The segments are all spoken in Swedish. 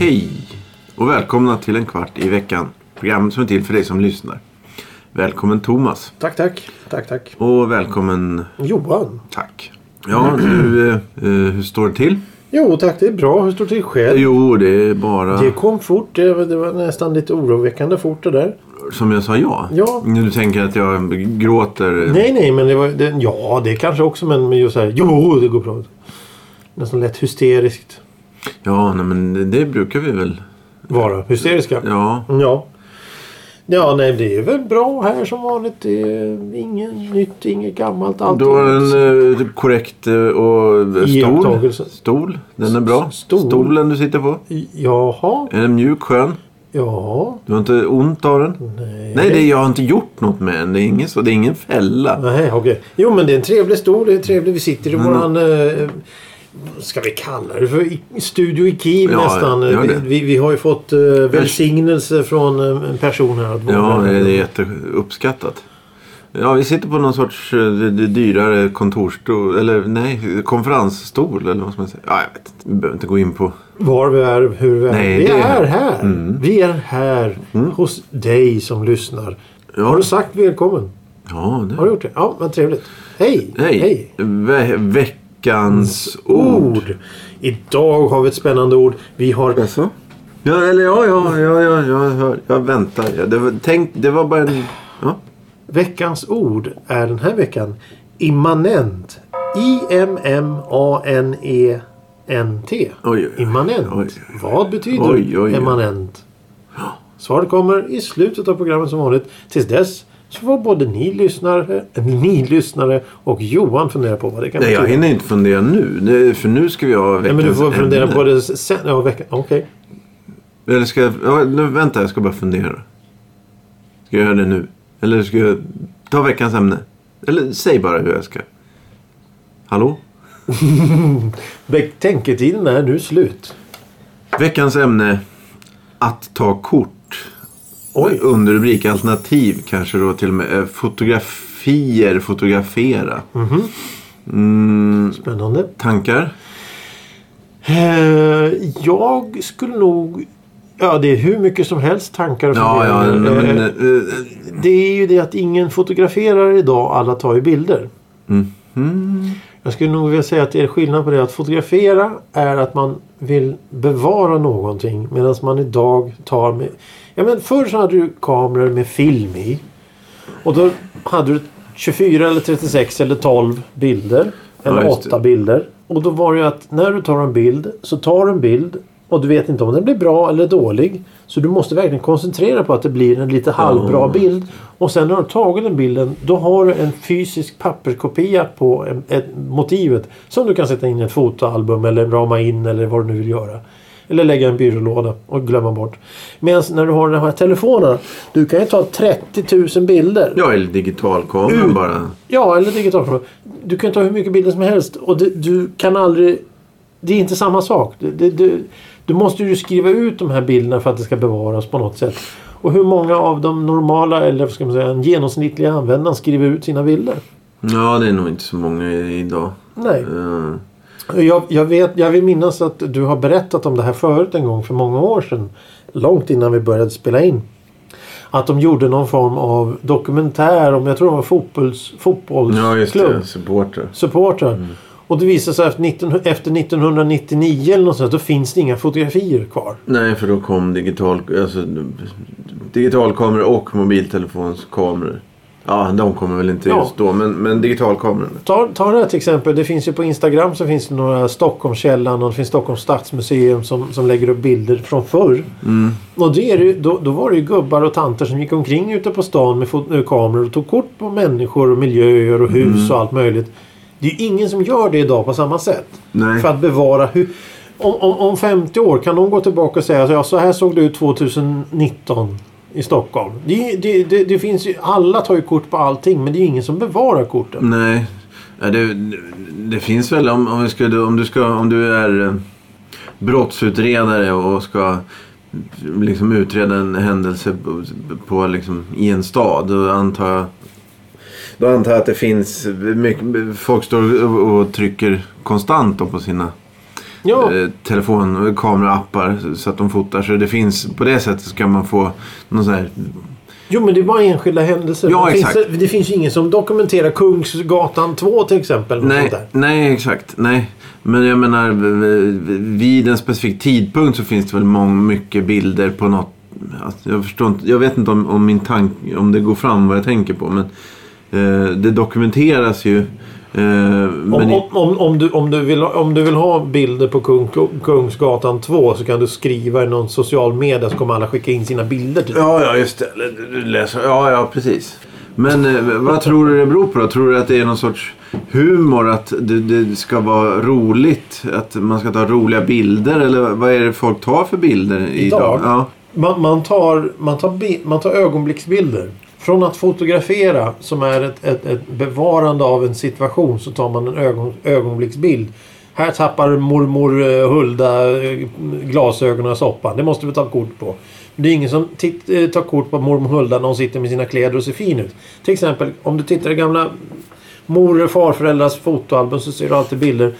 Hej och välkomna till en kvart i veckan. Programmet som är till för dig som lyssnar. Välkommen Thomas. Tack, tack. Tack, tack. Och välkommen Johan. Tack. Ja, du, eh, eh, hur står det till? Jo, tack. Det är bra. Hur står det till själv? Jo, det är bara Det kom fort. Det var, det var nästan lite oroväckande fort det där. som jag sa ja. Ja. Du tänker att jag gråter. Nej, nej, men det var... Det, ja, det kanske också, men, men just så här. Jo, det går bra. Nästan lätt hysteriskt Ja, nej, men det, det brukar vi väl. vara. Hysteriska. Ja. Ja. Ja, nej, det är väl bra här som vanligt. Det är inget nytt, inget gammalt. Allt Du har en eh, korrekt eh, och stol. Iakttagelse. Stol, den är bra. Stol. Stolen du sitter på. Jaha. Är den mjuk, skön? Ja. Du har inte ont av den? Nej. Nej, det, jag har inte gjort något med den. Det är ingen, så, det är ingen fälla. Nej, okej. Jo, men det är en trevlig stol. Det är trevligt. Vi sitter i Mm. våran... Eh, ska vi kalla det för Studio i Kiev Ja, nästan. Vi, vi, vi har ju fått eh, välsignelse från eh, en person här. Att Ja, det är jätteuppskattat. Ja, vi sitter på någon sorts eh, dyrare kontorsstol. Eller nej, konferensstol eller vad ska man säga. Ja, jag vet inte. Vi behöver inte gå in på. Var vi är, hur vi är. Nej, vi är är här. här. Vi är här hos dig som lyssnar. Ja. Har du sagt välkommen? Ja, det. Har du gjort det? Ja, vad trevligt. Hej! Hej. Ve- veckans ord. Ord. Idag har vi ett spännande ord. Vi har... Jaså? Ja, eller ja, ja, ja, ja, jag, hör, jag väntar. Ja, det, var, tänk, det var bara en... Ja. Veckans ord är den här veckan immanent. I-M-M-A-N-E-N-T. Oj, oj. Immanent. Oj. Vad betyder Oj, oj, oj. immanent? Svaret kommer i slutet av programmet som vanligt. Tills dess så får både ni lyssnare, ni lyssnare och Johan fundera på vad det kan Nej, jag hinner inte fundera nu. För nu ska vi ha Nej, veckans men du får fundera ämne. på det sen. Ja, veckan. Okej. Eller ska jag... Ja, nu, vänta, jag ska bara fundera. Ska jag göra det nu? Eller ska jag ta veckans ämne? Eller säg bara hur jag ska. Hallå? Betänketiden är nu slut. Veckans ämne. Att ta kort. Oj. Under rubrik alternativ kanske då till och med. eh, Fotografier, fotografera. Mhm. Mm, Spännande. tankar? Eh, jag skulle nog... Ja, det är hur mycket som helst tankar och Ja, ja. Men, Eh, eh, Det är ju det att ingen fotograferar idag. Alla tar ju bilder. mm, Jag skulle nog vilja säga att det är skillnad på det. Att fotografera är att man vill bevara någonting. Medan man idag tar med... Ja men förr så hade du kameror med film i. Och då hade du 24 eller 36 eller 12 bilder. Eller Ja, just det. 8 bilder. Och då var det ju att när du tar en bild så tar du en bild och du vet inte om den blir bra eller dålig. Så du måste verkligen koncentrera på att det blir en lite halvbra bild. Och sen när du har tagit den bilden då har du en fysisk papperskopia på en, ett, motivet. Som du kan sätta in i ett fotoalbum eller rama in eller vad du nu vill göra. Eller lägga i en byrålåda och glömma bort. Medan när du har de här telefonerna. Du kan ju ta 30 000 bilder. ja, eller digitalkamera Ut. bara. Ja, eller digitalkamera. Du kan ta hur mycket bilder som helst och det, du kan aldrig... Det är inte samma sak. Det, det, du måste ju skriva ut de här bilderna för att det ska bevaras på något sätt. Och hur många av de normala, eller vad ska man säga, en genomsnittliga användaren skriver ut sina bilder? Ja, det är nog inte så många idag. Nej. Eh, Jag, jag, vet, jag vill minnas att du har berättat om det här förut en gång för många år sedan. Långt innan vi började spela in. Att de gjorde någon form av dokumentär om, jag tror det var fotbolls, Ja, just fotbollsklubb. det. Supporter. supportrar. Och det visade sig efter, 19, efter 1999 eller något sånt, då finns det inga fotografier kvar. Nej, för då kom digital, alltså, digitalkameror och mobiltelefonskameror. Ja, de kommer väl inte Ja. just då, men, men digitalkamerorna. Ta, ta det här till exempel. Det finns ju på Instagram så finns det några Stockholmskällan och det finns Stockholms stadsmuseum som, som lägger upp bilder från förr. Och det är ju, då, då var det ju gubbar och tanter som gick omkring ute på stan med, med kameror och tog kort på människor och miljöer och hus och allt möjligt. Det är ju ingen som gör det idag på samma sätt. Nej. För att bevara hur... Om, om, om 50 år kan de gå tillbaka och säga ja, så här såg det ut 2019 i Stockholm. Det, det, det, det finns ju, alla tar ju kort på allting men det är ju ingen som bevarar korten. Nej. Det, det finns väl om, om, ska, om, du ska, om du är eh, brottsutredare och ska liksom utreda en händelse på, på liksom, i en stad. Då antar jag då antar jag att det finns mycket, folk står och, och trycker konstant på sina Ja, eh, telefon kameraappar så att de fotar. Så det finns, på det sättet så kan man få någon sån här... jo men det är bara enskilda händelser. Ja, det, exakt. Finns, det finns ju ingen som dokumenterar Kungsgatan 2 till exempel. Nej, nej, exakt. Nej. Men jag menar, vid en specifik tidpunkt så finns det väl många, mycket bilder på något. Alltså, jag, förstår inte, jag vet inte om, om min tank, om det går fram vad jag tänker på. Men eh, det dokumenteras ju. Eh, Om, i- om, om, du, om, du vill, ha- om du vill ha bilder på Kung, Kungsgatan 2 så kan du skriva i någon social media så kommer alla skicka in sina bilder till dig. Ja, ja, just det. Eller, du Läser. Ja, ja, precis. Men eh, vad tror du det beror på då? Tror du att det är någon sorts humor? Att det, det ska vara roligt? Att man ska ta roliga bilder? Eller vad är det folk tar för bilder idag? Idag? Ja. Man, man, tar, man, tar, man tar ögonblicksbilder. Från att fotografera som är ett, ett, ett bevarande av en situation så tar man en ögon, ögonblicksbild. Här tappar mormor eh, Hulda eh, glasögonen i soppan. Det måste vi ta kort på. Det är ingen som eh, tar kort på mormor Hulda när hon sitter med sina kläder och ser fin ut. Till exempel om du tittar i gamla mor och farföräldrars fotoalbum så ser du alltid bilder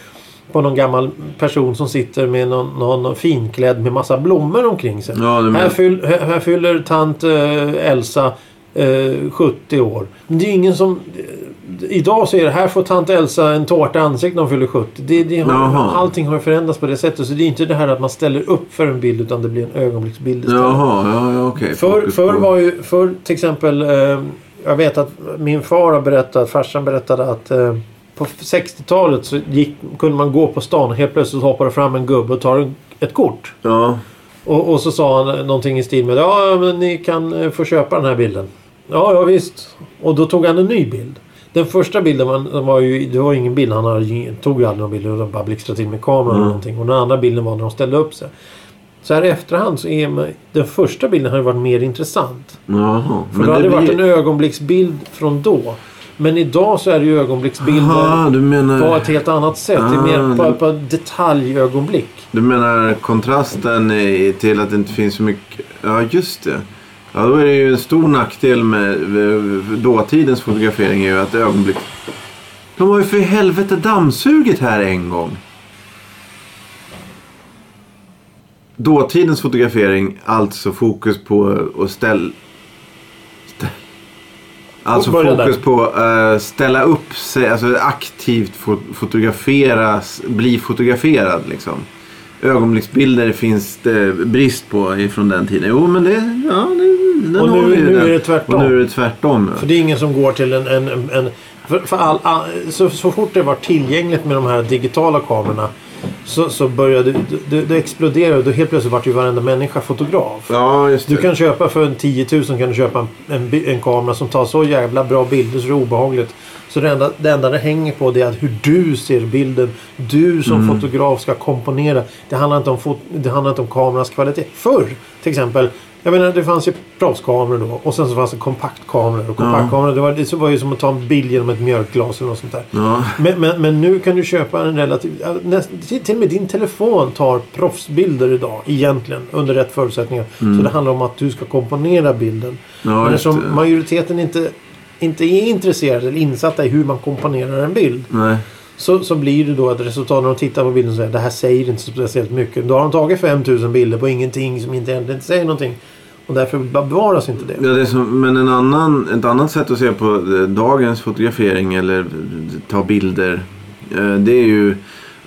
på någon gammal person som sitter med någon, någon finklädd med massa blommor omkring sig. Ja, här, fyll, här, fyller tant Elsa eh, 70 år. Men det är ju ingen som... eh, Idag så är det här får tant Elsa en tårta i ansiktet när hon fyller 70. Det, det har, Jaha. allting har förändrats på det sättet. Så det är inte det här att man ställer upp för en bild utan det blir en ögonblicksbild istället. Jaha, ja, ja okej. Förr, på- var ju, förr till exempel, eh, jag vet att min far har berättat, farsan berättade att eh, på 60-talet så gick, kunde man gå på stan och helt plötsligt hoppar det fram en gubbe och tar ett kort. Ja, Och, och så sa han någonting i stil med ja men ni kan eh, få köpa den här bilden. Ja, ja visst. Och då tog han en ny bild. Den första bilden var, var ju, det var ingen bild. Han hade, tog ju aldrig någon bild. De bara blixtrade till med kameran Mm. eller någonting. Och den andra bilden var när de ställde upp sig. Så här i efterhand så är man, den första bilden har ju varit mer intressant. jaha. För då hade det blir- varit en ögonblicksbild från då. Men idag så är det ju ögonblicksbilder Aha, menar... på ett helt annat sätt. det är mer Ah, på, på detaljögonblick. Du menar kontrasten i- till att det inte finns så mycket... Ja, just det. Ja, då är det ju en stor nackdel med dåtidens fotografering är ju att ögonblick... De har ju för helvete dammsugit här en gång. Dåtidens fotografering, alltså fokus på att ställa... Stä... Alltså fokus där. på att ställa upp sig, alltså aktivt fo- fotograferas, bli fotograferad liksom. Ögonblicksbilder finns det brist på ifrån den tiden. Jo men det, ja, det, den Och har nu- vi nu är det tvärtom. Och nu är det tvärtom. För det är ingen som går till en... en, en för, för all, all, så, så fort det var tillgängligt med de här digitala kamerorna så, så började det, det exploderade. Då helt plötsligt vart ju varenda människa fotograf. Ja, just det. Du kan köpa för en 10 000 kan du köpa en, en, en kamera som tar så jävla bra bilder så det är obehagligt. Så det enda, det enda det hänger på det är hur du ser bilden. Du som Mm. fotograf ska komponera. Det handlar, inte om fot, det handlar inte om kamerans kvalitet. Förr till exempel. Jag menar det fanns ju proffskameror då. Och sen så fanns det kompaktkameror. Och kompaktkameror det var, det var ju som att ta en bild genom ett mjölkglas eller något sånt där. Ja. Men, men, men nu kan du köpa en relativt... ja, till, och med din telefon tar proffsbilder idag egentligen. Under rätt förutsättningar. Så det handlar om att du ska komponera bilden. Mm. Ja, men eftersom majoriteten inte, inte är intresserade eller insatta i hur man komponerar en bild. Nej. Så, så blir det då att resultatet när de tittar på bilden säger det här säger inte speciellt mycket. Då har de tagit 5000 bilder på ingenting som inte egentligen säger någonting. Och därför bevaras inte det. Ja, det som, men en annan, ett annat sätt att se på eh, dagens fotografering eller ta bilder. eh, Det är ju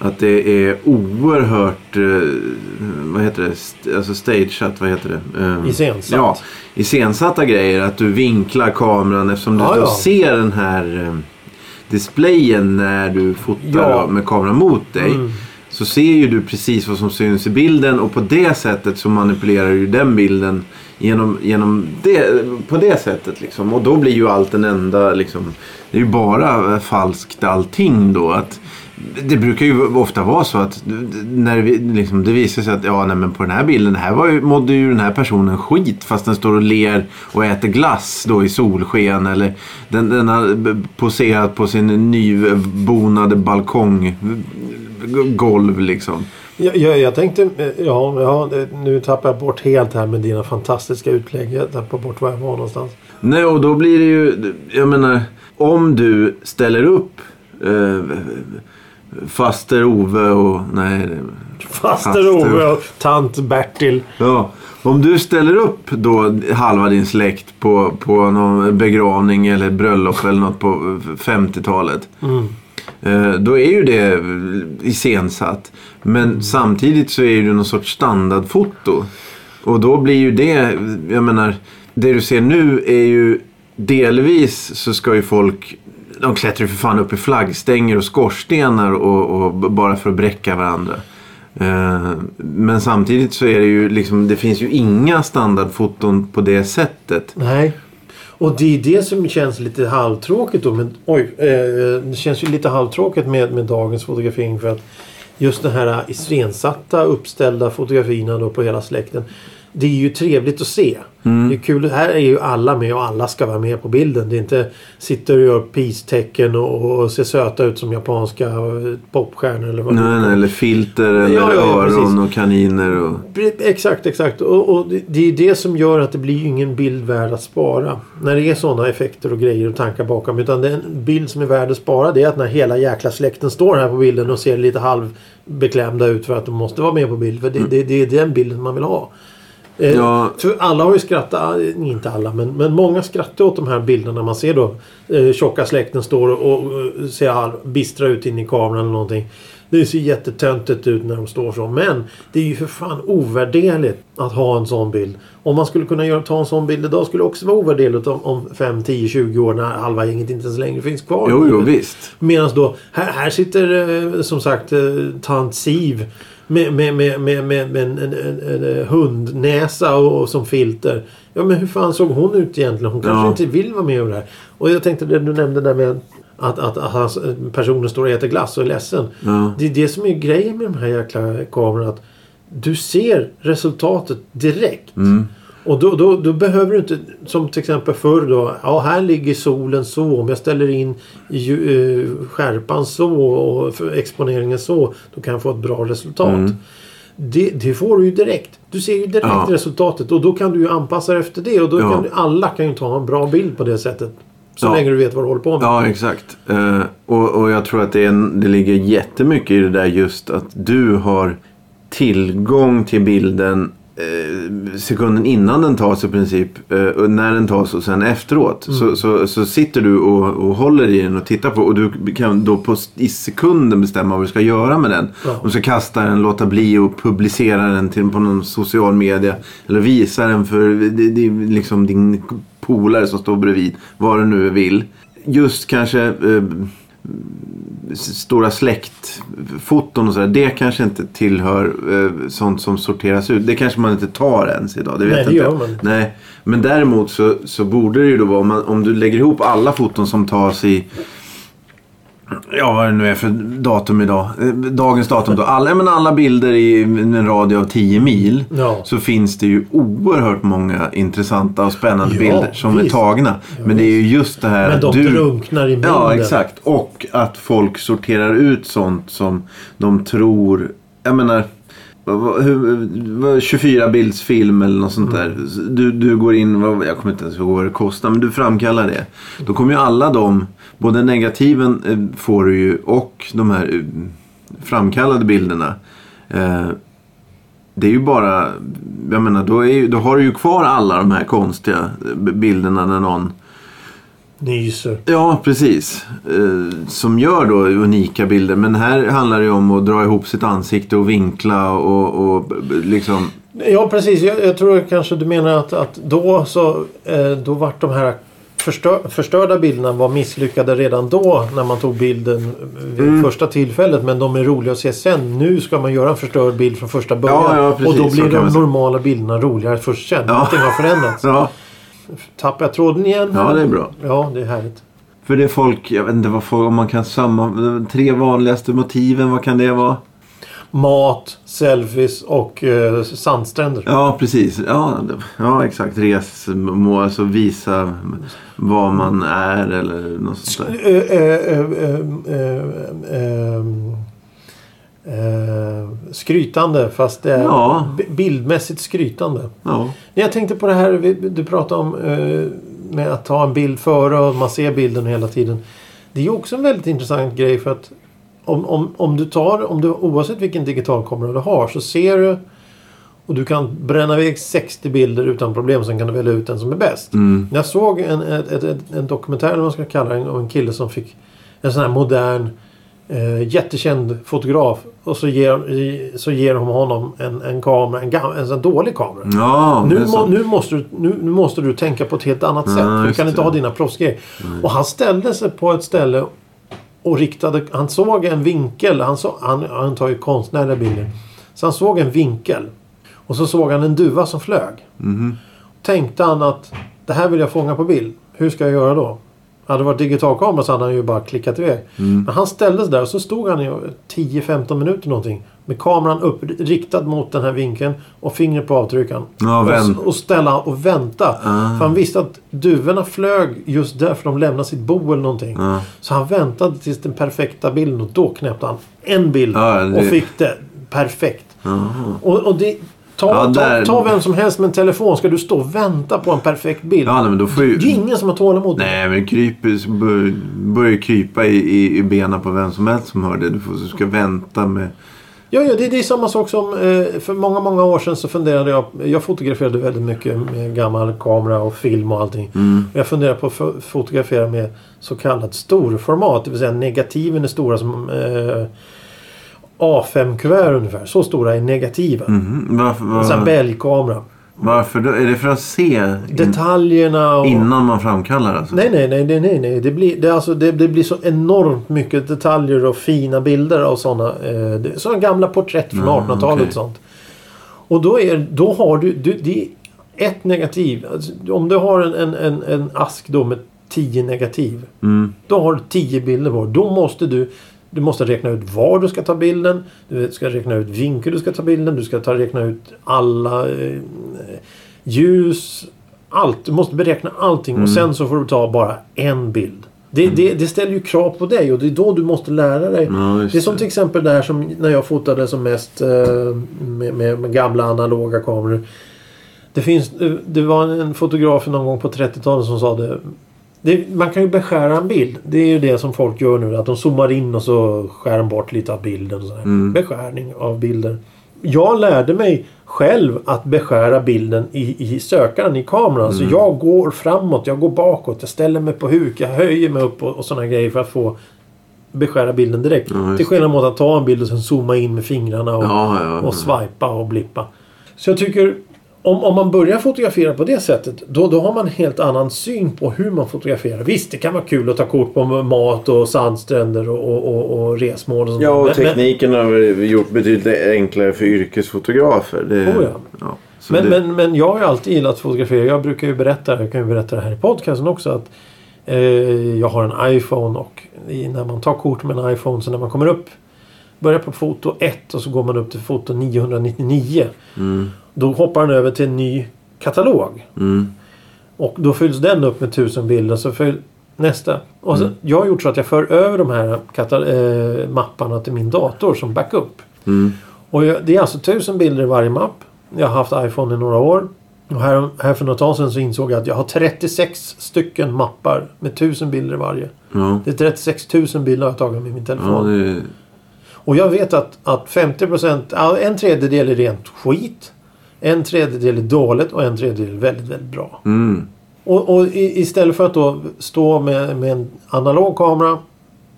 att det är oerhört, eh, vad heter det, alltså stageat, vad heter det? Eh, Iscensatt. Ja, iscensatta grejer. Att du vinklar kameran eftersom du Ja, ja. ser den här eh, displayen när du fotar Ja. med kameran mot dig. Mm. så ser ju du precis vad som syns i bilden och på det sättet så manipulerar du den bilden genom, genom det, på det sättet. Liksom. Och då blir ju allt en enda, liksom, det är ju bara falskt allting då. Att, det brukar ju ofta vara så att när vi, liksom, det visar sig att ja, nej, men på den här bilden här var ju, mådde ju den här personen skit fast den står och ler och äter glass då i solsken. Eller den, den har poserat på sin nybonade balkonggolv liksom. Jag, jag, jag tänkte, ja, ja, nu tappar jag bort helt här med dina fantastiska utlägg. Jag tappar bort var jag var någonstans. Nej, och då blir det ju, jag menar, om du ställer upp eh, faster Ove och, nej. Faster Ove och tant Bertil. Ja, om du ställer upp då halva din släkt på, på någon begravning eller bröllop eller något på 50-talet. Mm. Eh, då är ju det iscensatt. Men mm. samtidigt så är det någon sorts standardfoto. Och då blir ju det, jag menar, det du ser nu är ju delvis så ska ju folk de klättrar ju för fan upp i flaggstänger och skorstenar och, och bara för att bräcka varandra. Eh, men samtidigt så är det ju liksom, det finns ju inga standardfoton på det sättet. Nej. Och det är det som känns lite halvtråkigt då. Men, oj, eh, det känns ju lite halvtråkigt med, med dagens fotografering för att just den här iscensatta uppställda fotografierna då på hela släkten det är ju trevligt att se. Mm. Det är kul. Här är ju alla med och alla ska vara med på bilden. Det är inte sitter och gör peace-tecken och, och ser söta ut som japanska popstjärnor eller vad nej, nej, eller filter eller ja, ja, öron precis. och kaniner. Och... Exakt, exakt. Och, och, det är det som gör att det blir ingen bild värd att spara. När det är sådana effekter och grejer och tankar bakom. Utan den bild som är värd att spara det är att när hela jäkla släkten står här på bilden och ser lite halvbeklämda ut för att de måste vara med på bild. För det, mm. det, det är den bilden man vill ha. Eh, ja. För alla har ju skrattat, eh, inte alla men, men många skrattar åt de här bilderna man ser då. Eh, tjocka släkten står och, och ser all, bistra ut in i kameran eller någonting. Det ser jättetöntigt ut när de står så. Men det är ju för fan ovärderligt att ha en sån bild. Om man skulle kunna göra, ta en sån bild idag skulle det också vara ovärderligt om, om 5, 10, 20 år när halva gänget inte ens längre finns kvar. Jo, jo visst. Medan då, här, här sitter som sagt tant Siv med, med, med, med, med, en, en, en, en, hundnäsa och, och, som filter. Ja men hur fan såg hon ut egentligen? Hon kanske ja. inte vill vara med om det här. Och jag tänkte det du nämnde där med att, att, att personen står och äter glass och är ledsen. Ja. Det är det som är grejen med de här jäkla kamerorna. Att du ser resultatet direkt. Mm. Och då, då, då, behöver du inte, som till exempel förr då. Ja, här ligger solen så. Om jag ställer in uh, skärpan så och exponeringen så. Då kan jag få ett bra resultat. Mm. Det, det, får du ju direkt. Du ser ju direkt ja. resultatet och då kan du ju anpassa dig efter det. Och då ja. kan alla kan ju ta en bra bild på det sättet. Så ja. länge du vet vad du håller på med. Ja, exakt. Uh, och, och jag tror att det, är en, det ligger jättemycket i det där just att du har tillgång till bilden Eh, sekunden innan den tas i princip. Eh, när den tas och sen efteråt. Mm. Så, så, så sitter du och, och håller i den och tittar på. Och du kan då på, i sekunden bestämma vad du ska göra med den. Ja. Om du ska kasta den, låta bli och publicera den till, på någon social media. Eller visa den för det, det, liksom din polare som står bredvid. Vad du nu vill. Just kanske eh, stora släktfoton och sådär. Det kanske inte tillhör eh, sånt som sorteras ut. Det kanske man inte tar ens idag. Det vet Nej, det gör man Nej. Men däremot så, så borde det ju då vara om, man, om du lägger ihop alla foton som tas i Ja, vad det nu är för datum idag. Eh, dagens datum då. Alla, men alla bilder i en radie av 10 mil. Ja. Så finns det ju oerhört många intressanta och spännande ja, bilder som visst. är tagna. Ja, men det är ju just det här Men de du... drunknar i bilden. Ja, exakt. Och att folk sorterar ut sånt som de tror... Jag menar... 24 bildsfilm eller något sånt där. Du, du går in, jag kommer inte ens ihåg vad det kostar, men du framkallar det. Då kommer ju alla de både negativen eh, får du ju och de här eh, framkallade bilderna. Eh, det är ju bara, jag menar då, är, då har du ju kvar alla de här konstiga bilderna när någon Nyser. Ja, precis. som gör då unika bilder. Men här handlar det ju om att dra ihop sitt ansikte och vinkla och, och liksom... Ja, precis. Jag, jag, tror kanske du menar att, att då så då vart de här förstör, förstörda bilderna var misslyckade redan då när man tog bilden vid Mm. första tillfället. Men de är roliga att se sen. Nu ska man göra en förstörd bild från första början. Ja, ja, precis, och då blir de normala bilderna roligare först sen. Ja. Allting har förändrats. Ja, Tappar jag tråden igen? ja, det är bra. Ja, det är härligt. För det är folk, jag vet inte vad folk, om man kan samma, de tre vanligaste motiven, vad kan det vara? Mat, selfies och eh, sandstränder. Ja, precis. Ja, ja exakt. Resmål, alltså visa vad man är eller något sånt där. Eh, eh, eh, skrytande fast det är Ja. bildmässigt skrytande. Ja. Jag tänkte på det här du pratade om eh, med att ta en bild före och man ser bilden hela tiden. Det är ju också en väldigt intressant grej för att om, om, om du tar, om du, oavsett vilken digitalkamera du har så ser du och du kan bränna iväg 60 bilder utan problem. Sen kan du välja ut den som är bäst. Mm. Jag såg en, ett, ett, en dokumentär, eller vad man ska kalla det, om en kille som fick en sån här modern eh, jättekänd fotograf. Och så ger, så ger de honom en, en kamera, en, gam, en sån dålig kamera. Ja, Nu, må, nu, måste du, nu, nu måste du tänka på ett helt annat Ja, sätt. Du kan inte det. ha dina proffsgrejer. Och han ställde sig på ett ställe och riktade... Han såg en vinkel. Han, så, han, han tar ju konstnärliga bilder. Så han såg en vinkel. Och så såg han en duva som flög. Mhm. Tänkte han att det här vill jag fånga på bild. Hur ska jag göra då? Hade det varit digitalkamera så hade han ju bara klickat iväg. Mm. Men han ställde sig där och så stod han i 10-15 minuter någonting. Med kameran upp, riktad mot den här vinkeln och fingret på avtryckaren. Ja, och, och ställa och vänta. Ah. För han visste att duvorna flög just därför de lämnade sitt bo eller någonting. Ja. Så han väntade tills den perfekta bilden och då knäppte han en bild Ja, det- och fick det perfekt. Och, och det, ta, Ja, där- ta, ta vem som helst med en telefon. Ska du stå och vänta på en perfekt bild? Ja, nej, men då får ju... Det är ingen som har tålamod. Nej, men så bör, börjar krypa i, i, i benen på vem som helst som hör det. Du, får, du ska vänta med... Ja, ja det, det är samma sak som eh, för många, många år sedan så funderade jag. Jag fotograferade väldigt mycket med gammal kamera och film och allting. Mm. Jag funderar på att fo- fotografera med så kallat storformat. Det vill säga negativen är stora som eh, A5-kuvert ungefär. Så stora är negativen. Mhm. Varför, En sån här var, bälgkamera. varför då? Är det för att se in, Detaljerna och... innan man framkallar alltså? Nej, nej, nej, nej, nej, nej. Det blir, det, alltså, det, det blir så enormt mycket detaljer och fina bilder av sådana. Eh, sådana gamla porträtt från Ja, 1800-talet okej. och sånt. Och då, är, då har du, du det ett negativ. Alltså, om du har en, en, en, en ask då med tio negativ. Mm. Då har du tio bilder på. Då måste du du måste räkna ut var du ska ta bilden. Du ska räkna ut vinkel du ska ta bilden. Du ska ta, räkna ut alla eh, ljus. Allt. Du måste beräkna allting. Mm. Och sen så får du ta bara en bild. Det, det, det ställer ju krav på dig och det är då du måste lära dig. Ja, Det är som till exempel det här som när jag fotade som mest eh, med, med, med gamla analoga kameror. Det, finns, det var en fotograf någon gång på 30-talet som sa det. Det. Man kan ju beskära en bild. Det är ju det som folk gör nu. Att de zoomar in och så skär de bort lite av bilden. Och. Mm. Beskärning av bilder. Jag lärde mig själv att beskära bilden i, i sökaren i kameran. Mm. Så jag går framåt, jag går bakåt, jag ställer mig på huk, jag höjer mig upp och, och sådana grejer för att få beskära bilden direkt. Ja, Till skillnad mot att ta en bild och sen zooma in med fingrarna och, ja, ja. och swipa och blippa. Så jag tycker om, om man börjar fotografera på det sättet då, då har man en helt annan syn på hur man fotograferar. Visst, det kan vara kul att ta kort på mat och sandstränder och, och, och, och resmål. Och sånt. Ja, och Men- men- tekniken har väl gjort betydligt enklare för yrkesfotografer. Det, Oh, ja. ja. Men, det, men, men jag har ju alltid gillat att fotografera. Jag brukar ju berätta, jag kan ju berätta det här i podcasten också. att eh, Jag har en iPhone och när man tar kort med en iPhone så när man kommer upp Börjar på foto 1 och så går man upp till foto 999. Mm, Då hoppar den över till en ny katalog. mm, Och då fylls den upp med tusen bilder. Så fyll nästa. Och så, Mm. Jag har gjort så att jag för över de här eh, mapparna till min dator som backup. mm. Och jag, det är alltså tusen bilder i varje mapp. Jag har haft iPhone i några år. Och här, här för något tag sedan så insåg jag att jag har 36 stycken mappar med tusen bilder i varje. Ja, Det är 36 000 bilder har jag tagit med min ja, telefon. det, Och jag vet att, att 50 ja, en tredjedel är rent skit. En tredjedel är dåligt och en tredjedel är väldigt, väldigt bra. mm. Och, och istället för att då stå med, med en analog kamera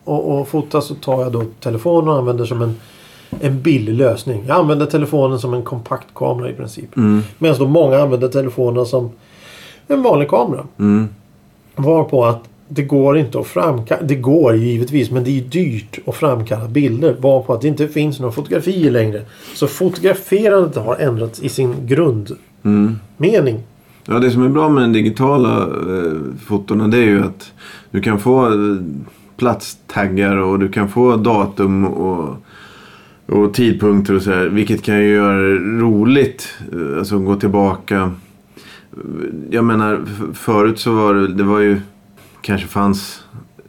och, och fota så tar jag då telefonen och använder som en, en billig lösning. Jag använder telefonen som en kompaktkamera i princip. Mm, Medan då många använder telefonen som en vanlig kamera. mm. Varpå att det går inte att framkalla... Det går givetvis men det är dyrt att framkalla bilder. Varpå att det inte finns några fotografier längre. Så fotograferandet har ändrats i sin grundmening. Mm. Ja, det som är bra med den digitala eh, fotona det är ju att du kan få eh, platstaggar och du kan få datum och, och tidpunkter och sådär. Vilket kan ju göra det roligt. Eh, alltså gå tillbaka. Jag menar förut så var det, det var ju kanske fanns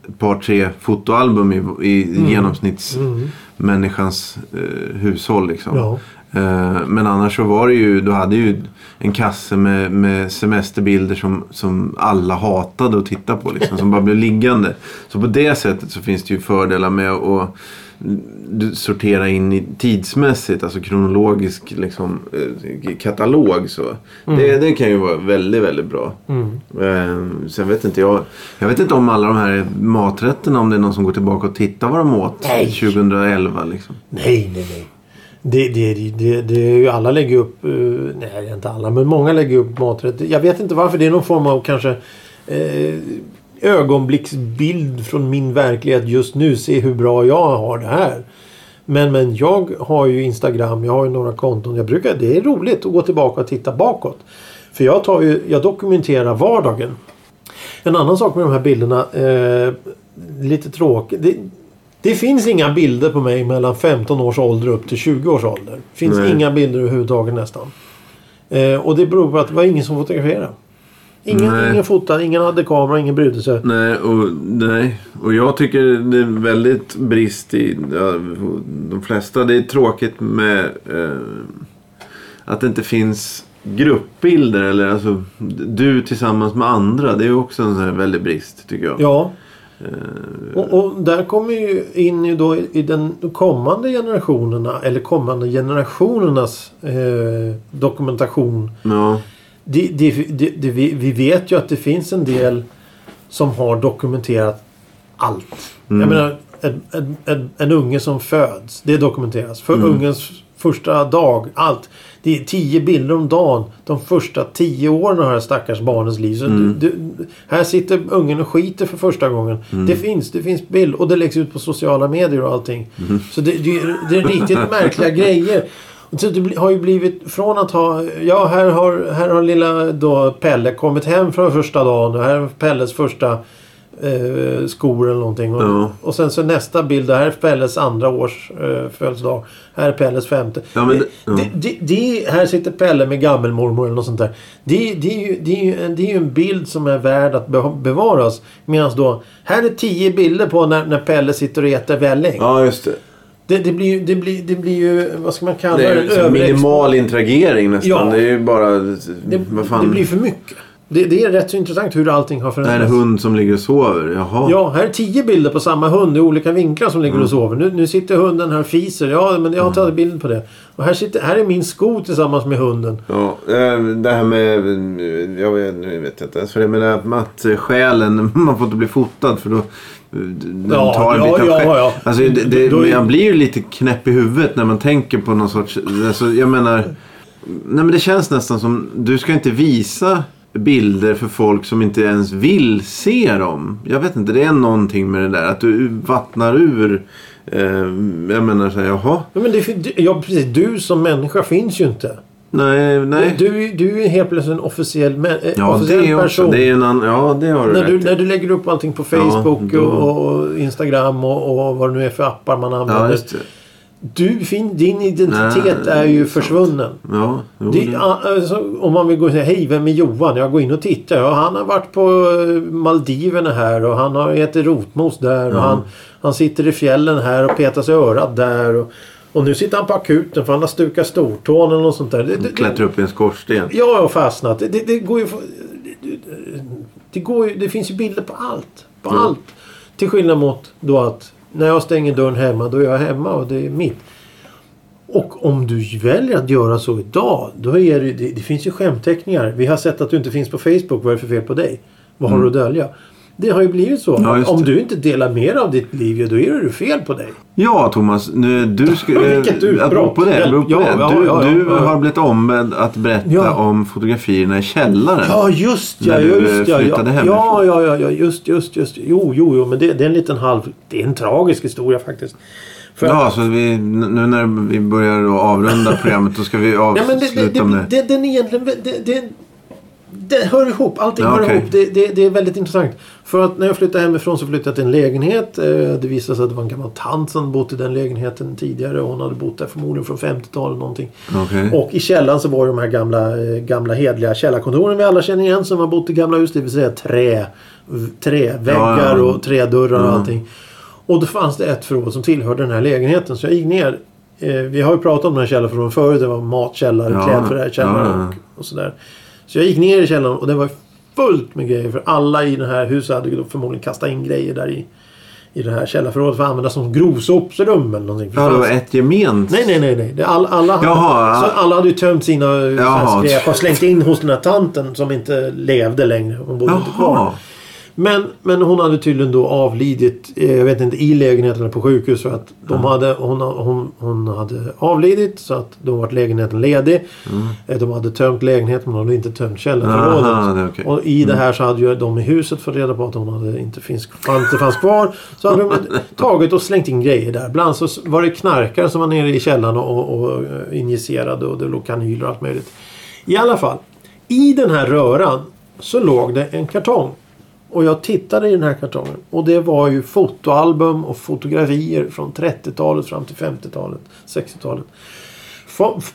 ett par tre fotoalbum i, i genomsnittsmänniskans eh, hushåll liksom. Ja. Eh, Men annars så var det ju, du hade ju en kasse med, med semesterbilder som, som alla hatade att titta på. Liksom, som bara blev liggande. Så på det sättet så finns det ju fördelar med att sortera in i tidsmässigt, alltså kronologisk liksom, eh, katalog. Så. Det, det kan ju vara väldigt, väldigt bra. Mm. Eh, sen vet inte jag. Jag vet inte om alla de här maträtterna, om det är någon som går tillbaka och tittar vad de åt Nej. 2011. Liksom. Nej, nej, nej. Det, det, det, det är ju alla lägger upp, eh, nej inte alla, men många lägger upp maträtter. Jag vet inte varför. Det är någon form av kanske eh, ögonblicksbild från min verklighet just nu. Se hur bra jag har det här. Men, men jag har ju Instagram, jag har ju några konton. Jag brukar, det är roligt att gå tillbaka och titta bakåt. För jag, tar ju, jag dokumenterar vardagen. En annan sak med de här bilderna. Eh, lite tråkigt. Det, finns inga bilder på mig mellan 15 års ålder upp till 20 års ålder. Finns Nej. inga bilder överhuvudtaget nästan. Eh, och det beror på att det var ingen som fotograferade. Ingen, Nej. ingen fotade, ingen hade kamera, ingen brydde sig. Nej och, nej, och jag tycker det är väldigt brist i ja, de flesta. Det är tråkigt med eh, att det inte finns gruppbilder. Eller alltså du tillsammans med andra. Det är också en sån här väldig brist tycker jag. Ja. Eh, Och, och där kommer ju in ju då i den kommande generationerna eller kommande generationernas eh, dokumentation. ja. Det, det, det, vi, vi vet ju att det finns en del som har dokumenterat allt. Mm. Jag menar en, en, en, en unge som föds. Det dokumenteras. För Mm. ungens första dag. Allt. Det är tio bilder om dagen. De första tio åren av det här stackars barnets liv. Så Mm. du, du, här sitter ungen och skiter för första gången. Mm. Det finns. Det finns bild. Och det läggs ut på sociala medier och allting. Mm. Så det, det, är- det är riktigt märkliga grejer. Så det har ju blivit från att ha... Ja, här har, här har lilla då Pelle kommit hem från första dagen. Och här är Pelles första eh, skor eller någonting. Och, Ja. och sen så nästa bild. Här är Pelles andra års eh, födelsedag. Här är Pelles femte. Ja, men det- ja. det, det, det, här sitter Pelle med gammelmormor eller något sånt där. Det, det, är ju, det, är ju, en- det är ju en bild som är värd att be, bevaras. Medan då... Här är tio bilder på när, när Pelle sitter och äter välling. ja, just det. Det, det, blir, ju- det, blir, det blir ju... Vad ska man kalla Det det? Överexpo- minimal interagering nästan. Ja. Det är ju bara... Det, vad fan. det blir för mycket. Det, det är rätt så intressant hur allting har Det här är förändrats. en hund som ligger och sover. Jaha. Ja, här är tio bilder på samma hund i olika vinklar som ligger Mm. och sover. Nu, nu sitter hunden här och fiser. Ja, men jag har tagit bild på det. Och här, sitter, här är min sko tillsammans med hunden. Ja, eh, det här med... eh, Jag vet, nu vet jag inte ens vad det är. Men det med att eh, själen, man får inte bli fotad för då... Den Ja, tar en ja, bit av ja, ja. Alltså, det, det, Då Jag blir ju lite knäpp i huvudet när man tänker på någon sorts... Alltså, jag menar... Nej men det känns nästan som... Du ska inte visa bilder för folk som inte ens vill se dem. Jag vet inte, det är någonting med det där. Att du vattnar ur... Eh, jag menar så här, jaha. Ja, men det, du- ja, precis. Du som människa finns ju inte. Nej, nej. Du, du är helt plötsligt en officiell, eh, Ja, officiell det är person. också. Det är en annan, ja, det har du när, du, rätt i. när du lägger upp allting på Facebook då- och, och Instagram och, och vad det nu är för appar man använder. Ja. Du, din identitet Nej, är ju försvunnen. Ja, jo, Det, ja, alltså, om man vill gå och säga hej, vem är Johan? Jag går in och tittar. Ja, han har varit på eh, Maldiverna här och han har ätit rotmos där. Och han, han sitter i fjällen här och petar sig i örat där. Och, och nu sitter han på akuten för han har stukat stortån eller något sånt där. Det, det, klättrar upp i en skorsten. Ja, jag har fastnat. Det, det, går ju... Det, det, går ju, det finns ju bilder på allt. På Ja. allt. Till skillnad mot då att när jag stänger dörren hemma, då är jag hemma och det är mitt. Och om du väljer att göra så idag, då är det, det, det finns ju skämteckningar. Vi har sett att du inte finns på Facebook. Vad är det för fel på dig? Vad har du att dölja? Det har ju blivit så. Ja, Om det. du inte delar mer av ditt liv, då är det fel på dig. Ja, Thomas. Nu, du Vilket utbrott. Apropå det. apropå Ja, det. Du, ja, du har blivit ombedd att berätta om fotografierna i källaren. Ja, just ja. När du, Just flyttade ja. hemifrån. ja, ja, ja. Just, just, just. Jo, jo, jo. Men det, det är en liten halv... Det är en tragisk historia faktiskt. För Ja, så vi, nu när vi börjar avrunda programmet då ska vi Ja, men det, avsluta det, med det, det, den egentligen... Det, det, det hör ihop. Allting Ja, hör okej. ihop. Det, det, det är väldigt intressant. För att när jag flyttade hemifrån så flyttade jag till en lägenhet. Eh, Det visade sig att det var en gammal tant som bott i den lägenheten tidigare. Hon hade bott där förmodligen från 50-talet någonting. Okej. Och i källaren så var det de här gamla, eh, gamla hedliga källarkontoren vi alla känner igen som har bott i gamla hus. Det vill säga trä, träväggar Ja, ja. och trädörrar och allting. Och då fanns det ett förråd som tillhörde den här lägenheten. Så jag gick ner. Eh, vi har ju pratat om den här källarförråden förut. Det var matkällare, Ja, klädförrådskällare ja, ja. och, och sådär. Så jag gick ner i källaren och det var fullt med grejer. För alla i det här huset hade förmodligen kastat in grejer där i. I det här källarförrådet för att använda som grovsopsrum eller någonting. Ja, det var ett gement. Nej, nej, nej. nej. Det, all, alla, hade, Jaha, så ja. alla hade ju tömt sina Jaha. Jaha. skräp och slängt in hos den här tanten som inte levde längre. Hon bodde inte kvar. Men, men hon hade tydligen då avlidit, eh, jag vet inte, i lägenheten på sjukhus. För att de hade, hon, hon, hon hade avlidit så att då var lägenheten ledig. Eh, De hade tömt lägenheten men de hade inte tömt källarförrådet. okej. Och i det här så hade ju de i huset fått reda på att hon hade inte, finns, inte fanns kvar. Så hade de tagit och slängt in grejer där. Bland så var det knarkare som var nere i källaren och, och injicerade och det låg kanyler och allt möjligt. I alla fall. I den här röran så låg det en kartong. Och jag tittade i den här kartongen. Och det var ju fotoalbum och fotografier från 30-talet fram till 50-talet, 60-talet.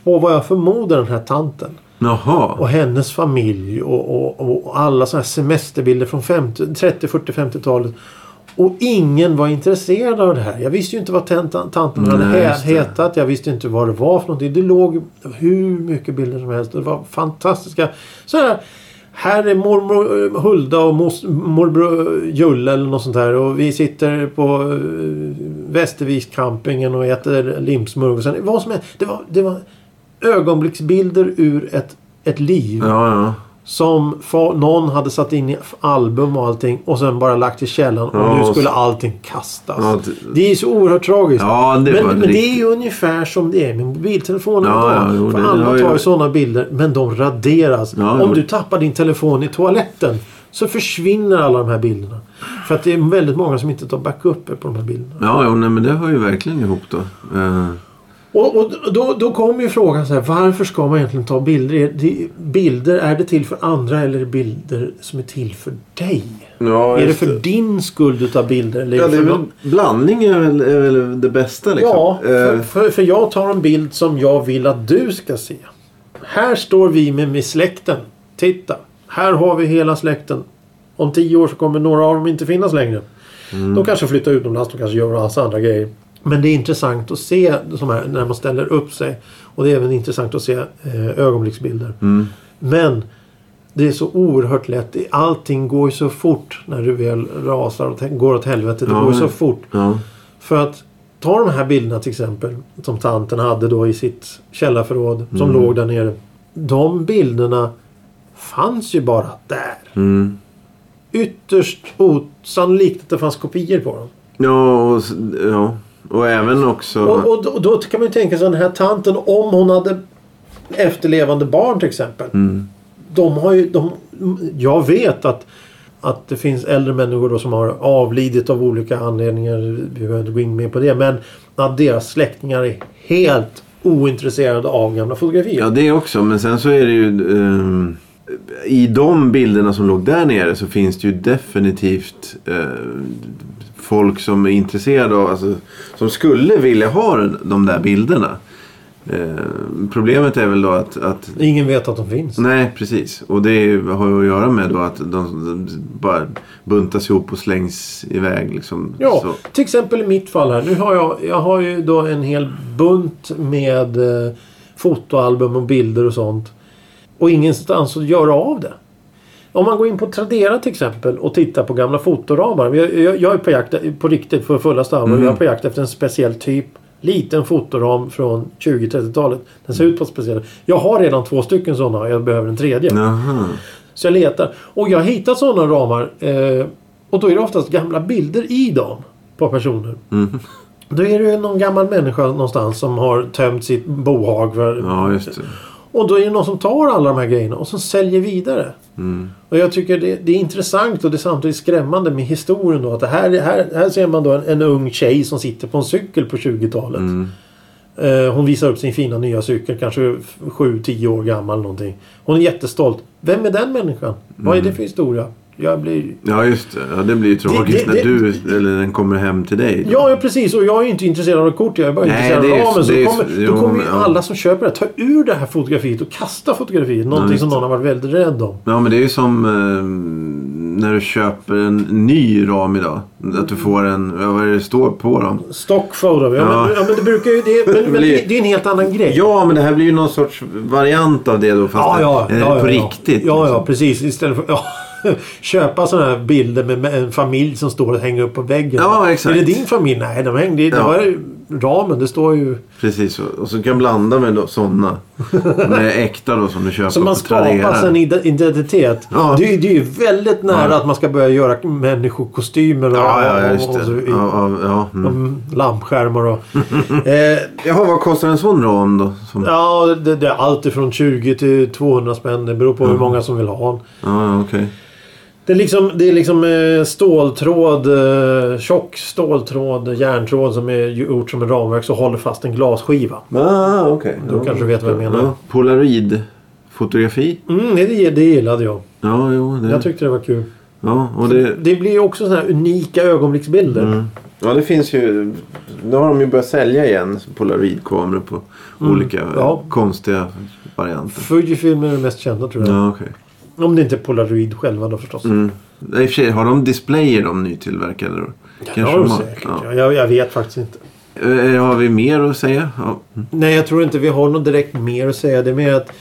På, vad jag förmodar den här tanten. Jaha. Och hennes familj och, och, och alla sådana här semesterbilder från 50, 30, 40, 50-talet. Och ingen var intresserad av det här. Jag visste ju inte vad tanten, hade Nej, hetat. Jag visste inte vad det var för någonting. Det låg hur mycket bilder som helst. Det var fantastiska. Så här, är mormor eh, Hulda och mos, morbror eh, Julle eller något sånt här. Och vi sitter på eh, Västervikscampingen och äter limsmörgåsen. Vad som är, det, var, det var ögonblicksbilder ur ett, ett liv. Ja, ja. Som någon hade satt in i album och allting och sen bara lagt i källan och Ja, nu skulle allting kastas. Ja, det- det är så oerhört tragiskt. Ja, det men men det är ju ungefär som det är med mobiltelefonen Ja, idag. ja, jo, För det- alla ja, tar ja. ju sådana bilder men de raderas. Ja, Om jo. du tappar din telefon i toaletten så försvinner alla de här bilderna. För att det är väldigt många som inte tar backup på de här bilderna. Ja, jo, nej, men det hör ju verkligen ihop då. Eh, Och, och då, då kommer ju frågan så här. Varför ska man egentligen ta bilder? Är det, bilder, är det till för andra eller är det bilder som är till för dig? ja, är det för din skull du tar bilder? Eller Ja, det är väl, någon- blandning är väl, är väl det bästa liksom. Ja, för, Eh, för, för jag tar en bild som jag vill att du ska se. Här står vi med, med släkten. Titta. Här har vi hela släkten. Om tio år så kommer några av dem inte finnas längre. Mm. De kanske flyttar utomlands, de kanske gör massa andra grejer. Men det är intressant att se de här, när man ställer upp sig. Och det är även intressant att se eh, ögonblicksbilder. mm. Men det är så oerhört lätt. Allting går ju så fort när du väl rasar och går åt helvete. Det Ja, går ju så fort. Ja. För att ta de här bilderna till exempel. Som tanten hade då i sitt källarförråd. Som Mm. låg där nere. De bilderna fanns ju bara där. Mm. Ytterst osannolikt att det fanns kopior på dem. Ja, och, ja. Och även också... Och, och, då- då kan man ju tänka sig den här tanten. Om hon hade efterlevande barn till exempel. Mm. De har ju... De, jag vet att att det finns äldre människor då som har avlidit av olika anledningar. Vi behöver inte gå in mer på det. Men att deras släktingar är helt ointresserade av gamla fotografier. Ja, det också. Men sen så är det ju... ehm, I de bilderna som låg där nere så finns det ju definitivt eh, folk som är intresserade av... Alltså, som skulle vilja ha de där bilderna. Eh, problemet är väl då att, att Ingen vet att de finns. Nej, precis. Och det har ju att göra med då att de, de bara buntas ihop och slängs iväg. Liksom. Ja, Så. till exempel i mitt fall här. Nu har jag, jag har ju då en hel bunt med eh, fotoalbum och bilder och sånt. Och ingenstans att göra av det. Om man går in på Tradera till exempel och tittar på gamla fotoramar. Jag, jag, jag är på jakt på riktigt för fullaste allvar. Mm. Jag är på jakt efter en speciell typ. Liten fotoram från 20-30-talet. Den ser ut på ett speciellt Jag har redan två stycken sådana och jag behöver en tredje. Jaha. Så jag letar. Och jag har hittat sådana ramar. Eh, Och då är det oftast gamla bilder i dem på personer. Mm. Då är det ju någon gammal människa någonstans som har tömt sitt bohag. För, Ja. Och då är det någon som tar alla de här grejerna och som säljer vidare. Mm. Och jag tycker det, det är intressant och det är samtidigt skrämmande med historien då. Att här, här, här ser man då en, en ung tjej som sitter på en cykel på 20-talet. Mm. Eh, hon visar upp sin fina nya cykel, kanske 7-10 år gammal någonting. Hon är jättestolt. Vem är den människan? Vad är det för historia? Jag blir... Ja, just det. Ja, det blir ju tråkigt Det- det- när du eller den kommer hem till dig. Ja, ja, precis. Och jag är inte intresserad av kort. Jag är bara Nej, intresserad det är- av ramen. Så det är- kommer, då kommer ju ja. alla som köper det ta ur det här fotografiet och kasta fotografiet. Någonting just som det. någon har varit väldigt rädd om. Ja, men det är ju som eh, när du köper en ny ram idag. Att du får en, ja, vad är det det står på dem? Stock photo. Ja, Ja. Men, ja, men det brukar ju... Det, men, men det, det är en helt annan grej. Ja, men det här blir ju någon sorts variant av det då. Fast Ja, ja, ja, på ja, riktigt. Ja, ja, liksom. precis. Istället för ja, köpa sådana här bilder med, en familj som står och hänger upp på väggen. Ja, exakt. Är det din familj? Nej, de hängde, det Ja. var ju ramen. Det står ju... Precis. Och, och så kan blanda med sådana. Med äkta då som du köper Så man skapar ide- identitet. Ja. Det, är- det är ju väldigt nära Ja. att man ska börja göra människokostymer och, Ja, ja, och, just och, det. så, Ja, ja, ja. Mm. mm, lampskärmar och... eh, Jaha, vad kostar en sån ram då? Som... Ja, det, det är allt ifrån 20 till 200 spänn. Det beror på hur många som vill ha den. ja, okej. Det är liksom, det är liksom eh, ståltråd, eh, tjock ståltråd, järntråd som är gjort som en ramverk så håller fast en glasskiva. Ah, okej. Då kanske du vet vad jag menar. Ja, Polaroidfotografi. Mm, det, det gillade jag. Ja, jo. Det, Jag tyckte det var kul. ja, och det, Det blir ju också sådana här unika ögonblicksbilder. Mm. Ja, det finns ju... Nu har de ju börjat sälja igen Polaroidkameror på olika Mm. Ja. konstiga varianter. Fujifilm är det mest kända tror jag. Ja, okej. Om det inte är Polaroid själva då förstås. Mm. I och för sig, har de displayer de nytillverkade då? Ja, det har de säkert. Ja. Jag, jag vet faktiskt inte. Eh, Har vi mer att säga? Ja. Mm. Nej, jag tror inte vi har något direkt mer att säga. Det är mer att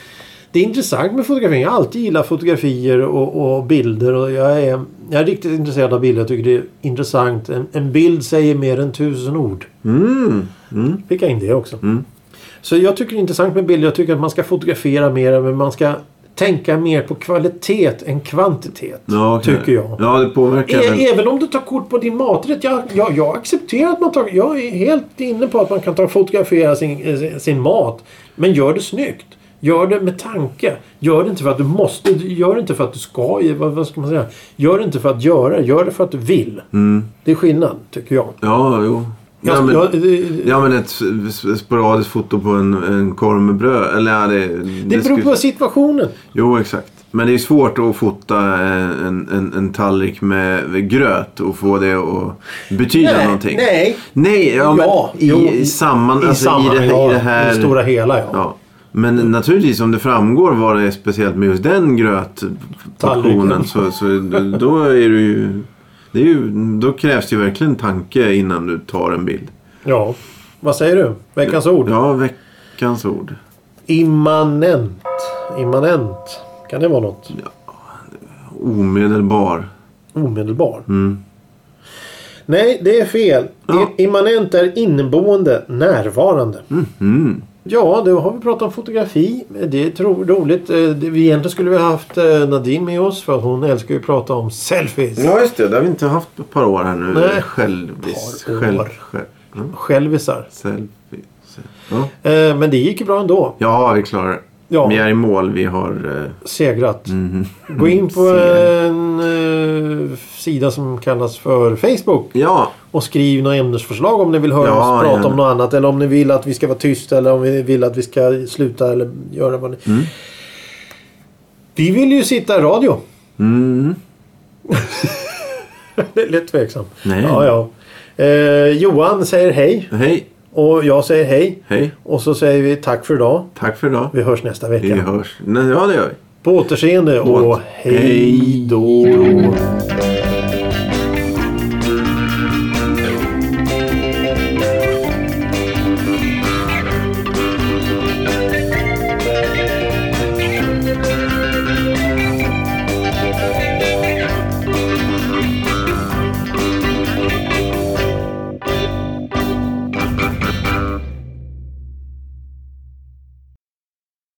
det är intressant med fotografi. Jag har alltid gillat fotografier och, och bilder. Och jag, är, jag är riktigt intresserad av bilder. Jag tycker det är intressant. En, en bild säger mer än tusen ord. Mm. Mm. Fick jag in det också. Mm. Så jag tycker det är intressant med bilder. Jag tycker att man ska fotografera mer. Men man ska tänka mer på kvalitet än kvantitet. Ja, okej. Tycker jag. Ja, det påverkar väl. Även om du tar kort på din maträtt. Jag, jag, jag accepterar att man tar... Jag är helt inne på att man kan ta fotografera sin, eh, sin mat. Men gör det snyggt. Gör det med tanke. Gör det inte för att du måste. Gör det inte för att du ska. Vad, vad ska man säga? Gör det inte för att göra. Gör det för att du vill. Mm. Det är skillnad, tycker jag. Ja, jo. Ja, men, jag- det- ja, men ett sporadiskt foto på en, en korv med bröd. Eller ja, det... det beror skulle- på situationen. Jo, exakt. Men det är svårt att fota en, en, en tallrik med gröt och få det att betyda någonting. nej. Nej, ja, Ja, i, jo. i samman, I, alltså, samma, i, det, ja, i det här... I det stora hela, ja. Ja. Men naturligtvis om det framgår vad det är speciellt med just den grötportionen så, så då är det ju... Det är ju, då krävs det ju verkligen tanke innan du tar en bild. ja. Vad säger du? Veckans ord? Ja, veckans ord. Immanent. Immanent. Kan det vara något? Omedelbar. Omedelbar. Mm. Nej, det är fel. Ja. Immanent är inneboende, närvarande. Mm. Ja, då har vi pratat om fotografi. Det är roligt. Eh, Vi egentligen skulle vi ha haft eh, Nadine med oss för att hon älskar ju att prata om selfies. Ja, just det. Det har vi inte haft på ett par år här nu. Nej. Självis. Par år. Själv, själv. Ja. Självisar. Selfie. Ja. Eh, Men det gick ju bra ändå. ja, vi klarar det. Ja. Vi är i mål. Vi har... eh, Segrat. mhm. Gå in på en eh, sida som kallas för Facebook. Ja, Och skriv några ämnesförslag om ni vill höra Ja, oss prata gärna. om något annat. Eller om ni vill att vi ska vara tysta. Eller om vi vill att vi ska sluta eller göra vad ni... Mm. Vi vill ju sitta i radio. mm. Det är lite tveksam. Nej. Ja, ja. Eh, Johan säger hej. Hej. Och jag säger hej. Hej. Och så säger vi tack för idag. Tack för idag. Vi hörs nästa vecka. Vi hörs. Ja, det gör vi. På återseende och Åt- hej då.